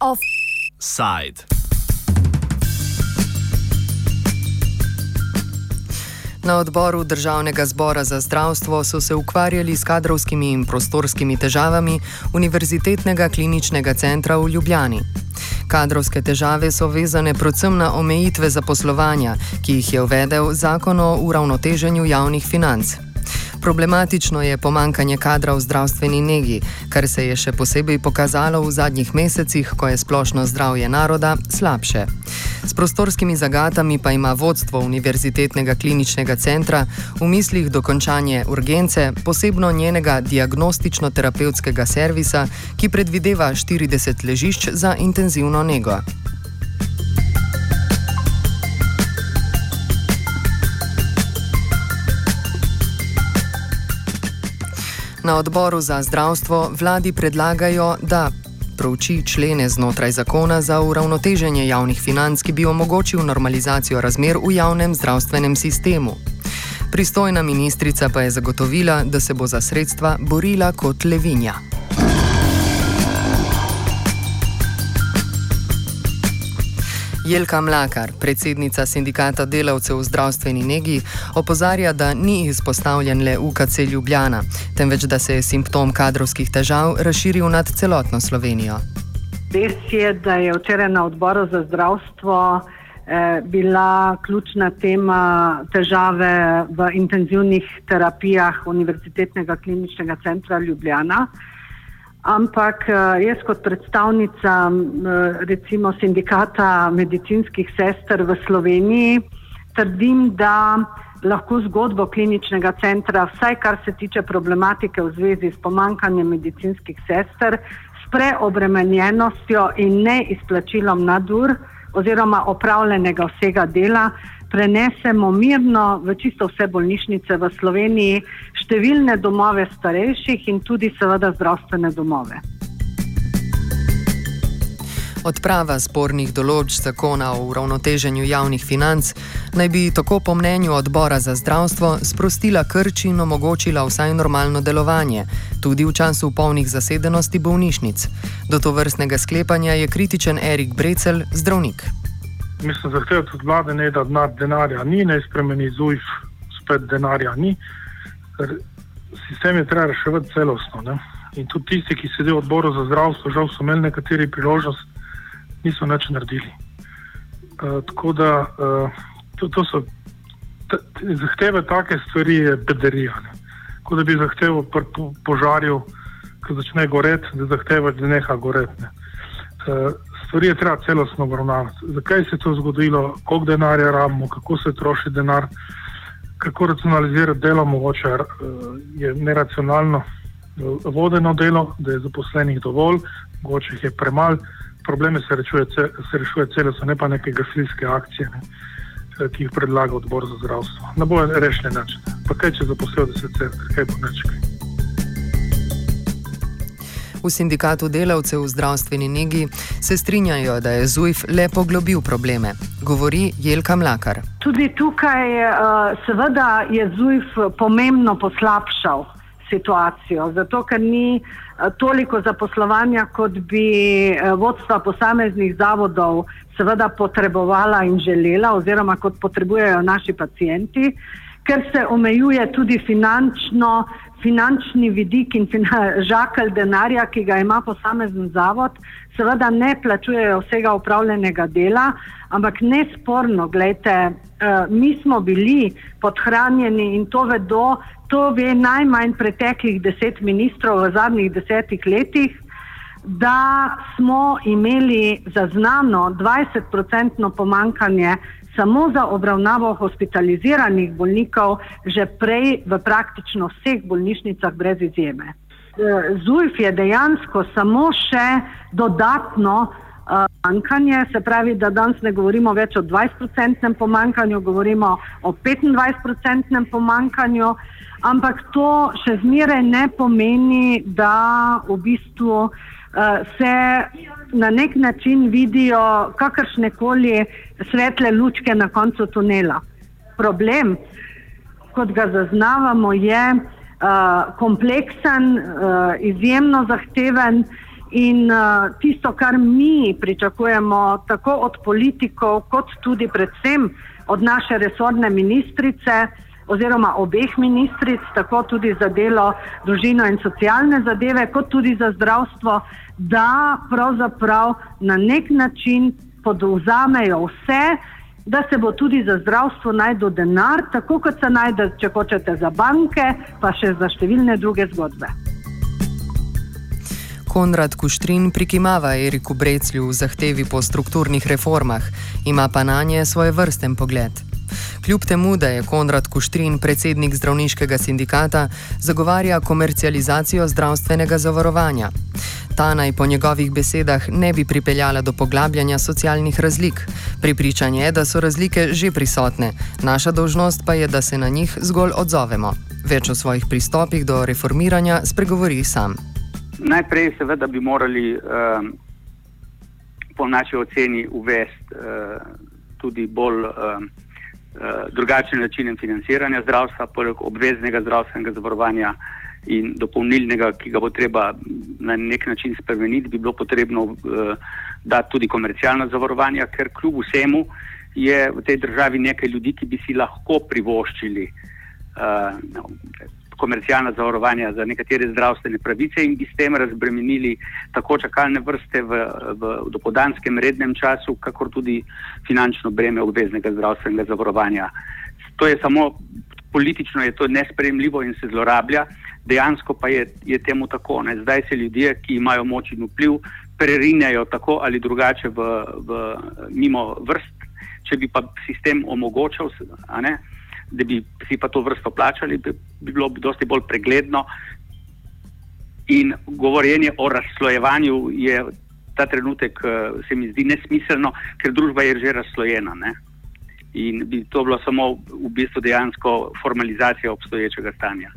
Offside. Na odboru Državnega zbora za zdravstvo so se ukvarjali s kadrovskimi in prostorskimi težavami Univerzitetnega kliničnega centra v Ljubljani. Kadrovske težave so vezane predvsem na omejitve zaposlovanja, ki jih je uvedel zakon o uravnoteženju javnih financ. Problematično je pomankanje kadra v zdravstveni negi, kar se je še posebej pokazalo v zadnjih mesecih, ko je splošno zdravje naroda slabše. S prostorskimi zagatami pa ima vodstvo Univerzitetnega kliničnega centra v mislih dokončanje urgence, posebno njenega diagnostično-terapevtskega servisa, ki predvideva 40 ležišč za intenzivno nego. Na odboru za zdravstvo vladi predlagajo, da prouči člene znotraj zakona za uravnoteženje javnih financ, ki bi omogočil normalizacijo razmer v javnem zdravstvenem sistemu. Pristojna ministrica pa je zagotovila, da se bo za sredstva borila kot levinja. Jelka Mlakar, predsednica sindikata delavcev v zdravstveni negi, opozarja, da ni izpostavljen le UKC Ljubljana, temveč da se je simptom kadrovskih težav razširil nad celotno Slovenijo. Res je, da je včeraj na odboru za zdravstvo eh, bila ključna tema težave v intenzivnih terapijah Univerzitetnega kliničnega centra Ljubljana. Ampak eh, jaz kot predstavnica eh, recimo sindikata medicinskih sester v Sloveniji trdim, da lahko zgodbo kliničnega centra, vsaj kar se tiče problematike v zvezi s pomankanjem medicinskih sester, s preobremenjenostjo in neizplačilom nadur oziroma opravljenega vsega dela, prenesemo mirno v čisto vse bolnišnice v Sloveniji, številne domove starejših in tudi seveda zdravstvene domove. Odprava spornih določb zakona o uravnoteženju javnih financ naj bi tako po mnenju odbora za zdravstvo sprostila krč in omogočila vsaj normalno delovanje, tudi v času polnih zasedenosti bolnišnic. Do to vrstnega sklepanja je kritičen Erik Brecel, zdravnik mislim, zahtevati od vlade, ne, da denar, denarja ni, ne spremeni ZUIF, spet denarja ni. Sistem je treba reševati celostno. Ne. In tudi tisti, ki sedijo v odboru za zdravstvo, žal so imeli nekateri priložnost, niso nič naredili. Uh, tako da uh, to, to so zahteve, take stvari je bederijane. Kot da bi zahteval po, požarju, ki začne goreti, da zahteva, da neha goreti. Ne. Uh, stvari je treba celostno obravnavati. Zakaj se je to zgodilo, koliko denarja rabimo, kako se troši denar, kako racionalizirati delo, mogoče eh, je neracionalno eh, vodeno delo, da je zaposlenih dovolj, mogoče jih je premalo. Probleme se rešuje, se rešuje celostno, ne pa neke gasilske akcije, ne, eh, ki jih predlaga odbor za zdravstvo. Ne bo rešene načine. Pa kaj če zaposlijo, se cel, kaj bo nečekaj. V sindikatu delavcev v zdravstveni negi se strinjajo, da je ZUIF le poglobil probleme, govori Jelka Mlakar. Tudi tukaj, eh, seveda, je ZUIF pomembno poslabšal situacijo, zato ker ni eh, toliko zaposlovanja, kot bi eh, vodstva posameznih zavodov seveda potrebovala in želela, oziroma kot potrebujejo naši pacijenti, ker se omejuje tudi finančno finančni vidik in žakelj denarja, ki ga ima posamezen zavod, seveda ne plačujejo vsega upravljenega dela, ampak nesporno, gledajte, uh, mi smo bili podhranjeni in to vedo, to ve najmanj preteklih deset ministrov v zadnjih desetih letih, da smo imeli zaznano 20-procentno pomankanje samo za obravnavo hospitaliziranih bolnikov že prej v praktično vseh bolnišnicah brez izjeme. ZUIF je dejansko samo še dodatno pomankanje, se pravi, da danes ne govorimo več o 20-procentnem pomankanju, govorimo o 25-procentnem pomankanju, ampak to še zmeraj ne pomeni, da v bistvu uh, se na nek način vidijo kakršne koli svetle lučke na koncu tunela. Problem kot ga zaznavamo, je uh, kompleksen, uh, izjemno zahteven in uh, tisto, kar mi pričakujemo, tako od politikov, kot tudi predvsem od naše resorne ministrice. Oziroma, obeh ministric, tako tudi za delo, družino in socialne zadeve, kot tudi za zdravstvo, da pravzaprav na nek način podvzamejo vse, da se bo tudi za zdravstvo najdel denar, tako kot se najde, če hočete, za banke, pa še za številne druge zgodbe. Konrad Kuštrin prikimava Eriku Breclju v zahtevi po strukturnih reformah, ima pa na nje svoj vrsten pogled. Kljub temu, da je Konrad Kuštrin predsednik zdravniškega sindikata, zagovarja komercializacijo zdravstvenega zavarovanja. Ta naj po njegovih besedah ne bi pripeljala do poglabljanja socialnih razlik. Pripričan je, da so razlike že prisotne, naša dolžnost pa je, da se na njih zgolj odzovemo. Več o svojih pristopih do reformiranja spregovori sam. Najprej, seveda, bi morali um, po naši oceni uvesti uh, tudi bolj um, uh, drugačen način financiranja zdravstva, poleg obveznega zdravstvenega zavarovanja in dopolnilnega, ki ga bo treba na nek način spremeniti, bi bilo potrebno uh, dati tudi komercialno zavarovanje, ker kljub vsemu je v tej državi nekaj ljudi, ki bi si lahko privoščili uh, no, komercialna zavarovanja za nekatere zdravstvene pravice in bi s tem razbremenili tako čakalne vrste v, v dopodanskem rednem času, kakor tudi finančno breme obveznega zdravstvenega zavarovanja. To je samo politično je to nespremljivo in se zlorablja, dejansko pa je, je temu tako. Ne. Zdaj se ljudje, ki imajo moč in vpliv, prerinjajo tako ali drugače v, v mimo vrst, če bi pa sistem omogočal, ne, da bi si pa to vrsto plačali, bi, bi bilo bi dosti bolj pregledno. In govorjenje o razslojevanju je ta trenutek, eh, se mi zdi nesmiselno, ker družba je že razslojena. Ne in bi to bilo samo v bistvu dejansko formalizacija obstoječega stanja.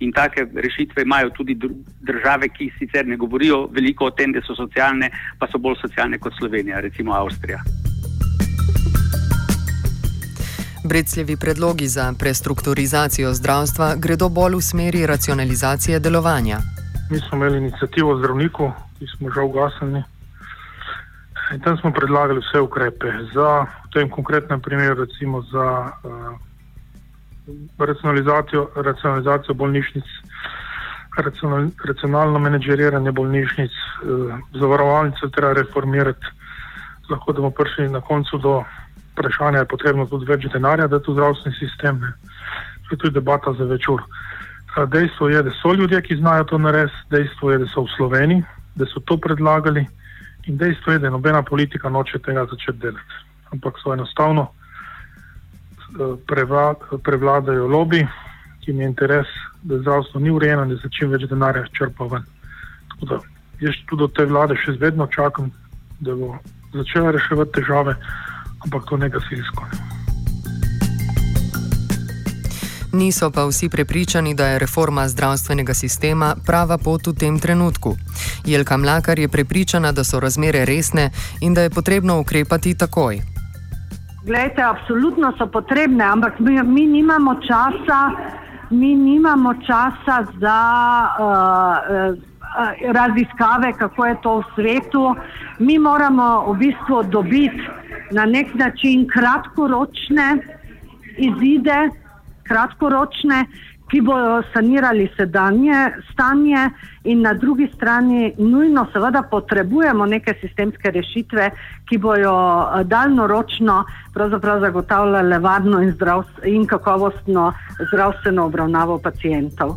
In take rešitve imajo tudi države, ki sicer ne govorijo veliko o tem, da so socialne, pa so bolj socialne kot Slovenija, recimo Avstrija. Brecljevi predlogi za prestrukturizacijo zdravstva gredo bolj v smeri racionalizacije delovanja. Mi smo imeli inicijativo zdravnikov, ki smo žal ugasnili. In tam smo predlagali vse ukrepe za v tem konkretnem primeru, recimo za uh, racionalizacijo, racionalizacijo bolnišnic, racional, racionalno menedžeriranje bolnišnic, uh, zavarovalnice treba reformirati. Lahko da bomo prišli na koncu do vprašanja, je potrebno tudi več denarja, da je tu zdravstveni sistem. Ne. To je tudi debata za večer. Dejstvo je, da so ljudje, ki znajo to narediti, dejstvo je, da so v Sloveniji, da so to predlagali. In dejstvo je, da nobena politika noče tega začeti delati. Ampak so enostavno eh, prevladajo lobby, ki jim je interes, da zdravstvo ni urejeno in da se čim več denarja črpa ven. Tako da jaz tudi od te vlade še vedno čakam, da bo začela reševati težave, ampak to ne gasilsko. Ne. Niso pa vsi prepričani, da je reforma zdravstvenega sistema prava pot v tem trenutku. Jelka Mlakar je prepričana, da so razmere resne in da je potrebno ukrepati takoj. Glejte, absolutno so potrebne, ampak mi, mi nimamo časa, mi nimamo časa za uh, uh, raziskave, kako je to v svetu. Mi moramo v bistvu dobiti na nek način kratkoročne izide kratkoročne, ki bodo sanirali sedanje stanje, in na drugi strani nujno, seveda, potrebujemo neke sistemske rešitve, ki bodo eh, daljnoročno zagotavljale varno in, in kakovostno zdravstveno obravnavo pacijentov.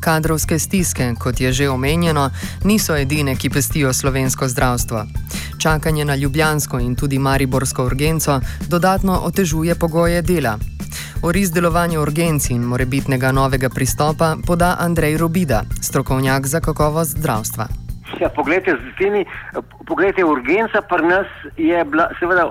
Kadrovske stiske, kot je že omenjeno, niso edine, ki pestijo slovensko zdravstvo. Čakanje na ljubljansko in tudi mariborsko urgenco dodatno otežuje pogoje dela. O izdelovanju urgenci in morebitnega novega pristopa poda Andrej Robida, strokovnjak za kakovost zdravstva. Ja, poglejte, temi, poglejte, urgenca pri nas je bila, seveda,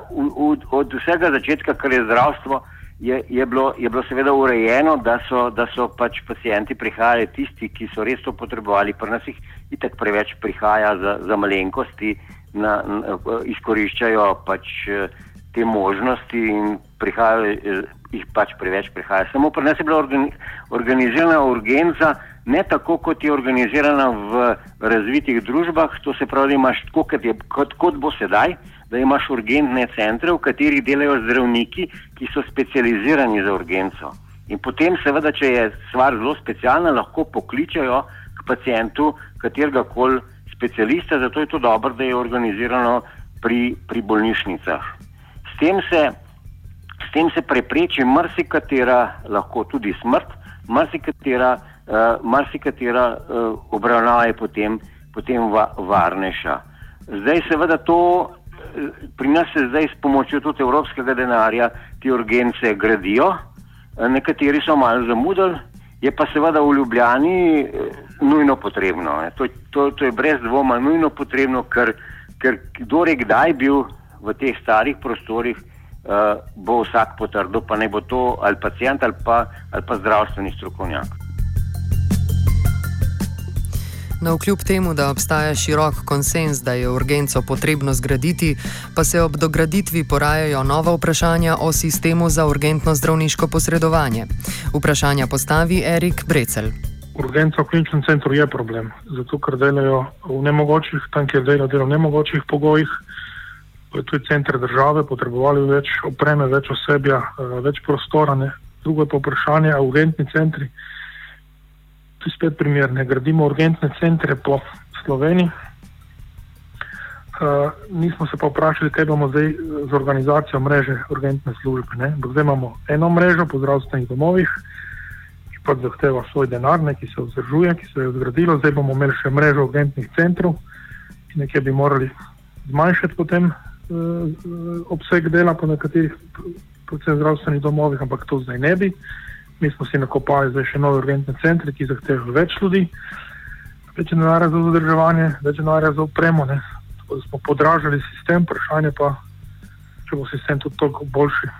od vsega začetka, kar je zdravstvo je, je, bilo, je bilo seveda urejeno, da so, da so pač pacijenti prihajali tisti, ki so res to potrebovali. Pri nas jih itak preveč prihaja za, za malenkosti, na, na, izkoriščajo pač te možnosti in prihajajo jih pač preveč prihaja. Samo pri nas je bila organizirana urgenca, ne tako, kot je organizirana v razvitih družbah, to se pravi, da imaš tako, kot, je, kot, kot bo sedaj, da imaš urgentne centre, v katerih delajo zdravniki, ki so specializirani za urgenco. In potem, seveda, če je stvar zelo specialna, lahko pokličajo k pacijentu katerega koli specialista, zato je to dobro, da je organizirano pri, pri bolnišnicah. S tem se S tem se prepreči marsikatera, lahko tudi smrt, marsikatera, uh, marsikatera uh, obravnava je potem, potem va, varnejša. Zdaj, seveda, to uh, pri nas se zdaj s pomočjo tudi evropskega denarja te urgence gradijo, nekateri so malo zamudili, je pa seveda v Ljubljani uh, nujno potrebno. To, to, to je brez dvoma nujno potrebno, ker, ker kdo je kdaj bil v teh starih prostorih uh, bo vsak potrdil, pa ne bo to ali pacijent ali pa, ali pa zdravstveni strokovnjak. No, kljub temu, da obstaja širok konsens, da je urgenco potrebno zgraditi, pa se ob dograditvi porajajo nova vprašanja o sistemu za urgentno zdravniško posredovanje. Vprašanja postavi Erik Brecel. Urgenca v kliničnem centru je problem, zato ker delajo v nemogočih, tam kjer delajo, delajo v nemogočih pogojih to je center države, potrebovali več opreme, več osebja, eh, več prostora. Ne. Drugo je pa vprašanje, a urgentni centri, tu je spet primer, ne gradimo urgentne centre po Sloveniji. Uh, nismo se pa vprašali, kaj bomo zdaj z organizacijo mreže urgentne službe. Zdaj imamo eno mrežo po zdravstvenih domovih, ki pa zahteva svoj denar, ne, ki se vzdržuje, ki se je zgradilo. Zdaj bomo imeli še mrežo urgentnih centrov, ki nekje bi morali zmanjšati potem uh, obseg dela po nekaterih predvsem zdravstvenih domovih, ampak to zdaj ne bi. Mi smo si nakopali zdaj še nove urgentne centre, ki zahtevajo več ljudi, več denarja za zadrževanje, več denarja za opremo. Tako da smo podražili sistem, vprašanje pa, če bo sistem tudi toliko boljši,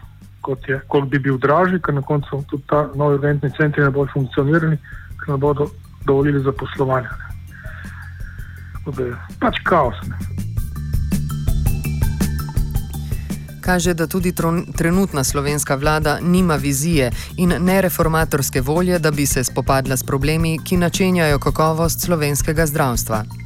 kot, je, kot bi bil dražji, ker na koncu tudi ta novi urgentni centri ne bodo funkcionirali, ker ne bodo dovolili za poslovanje. Tako da je pač kaos. Ne. kaže, da tudi trenutna slovenska vlada nima vizije in ne reformatorske volje, da bi se spopadla s problemi, ki načenjajo kakovost slovenskega zdravstva.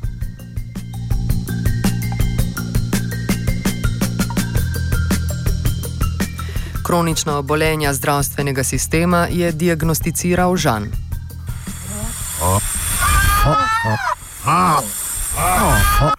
Kronična obolenja zdravstvenega sistema je diagnosticiral Žan. Oh. Oh. Oh. Oh. Oh.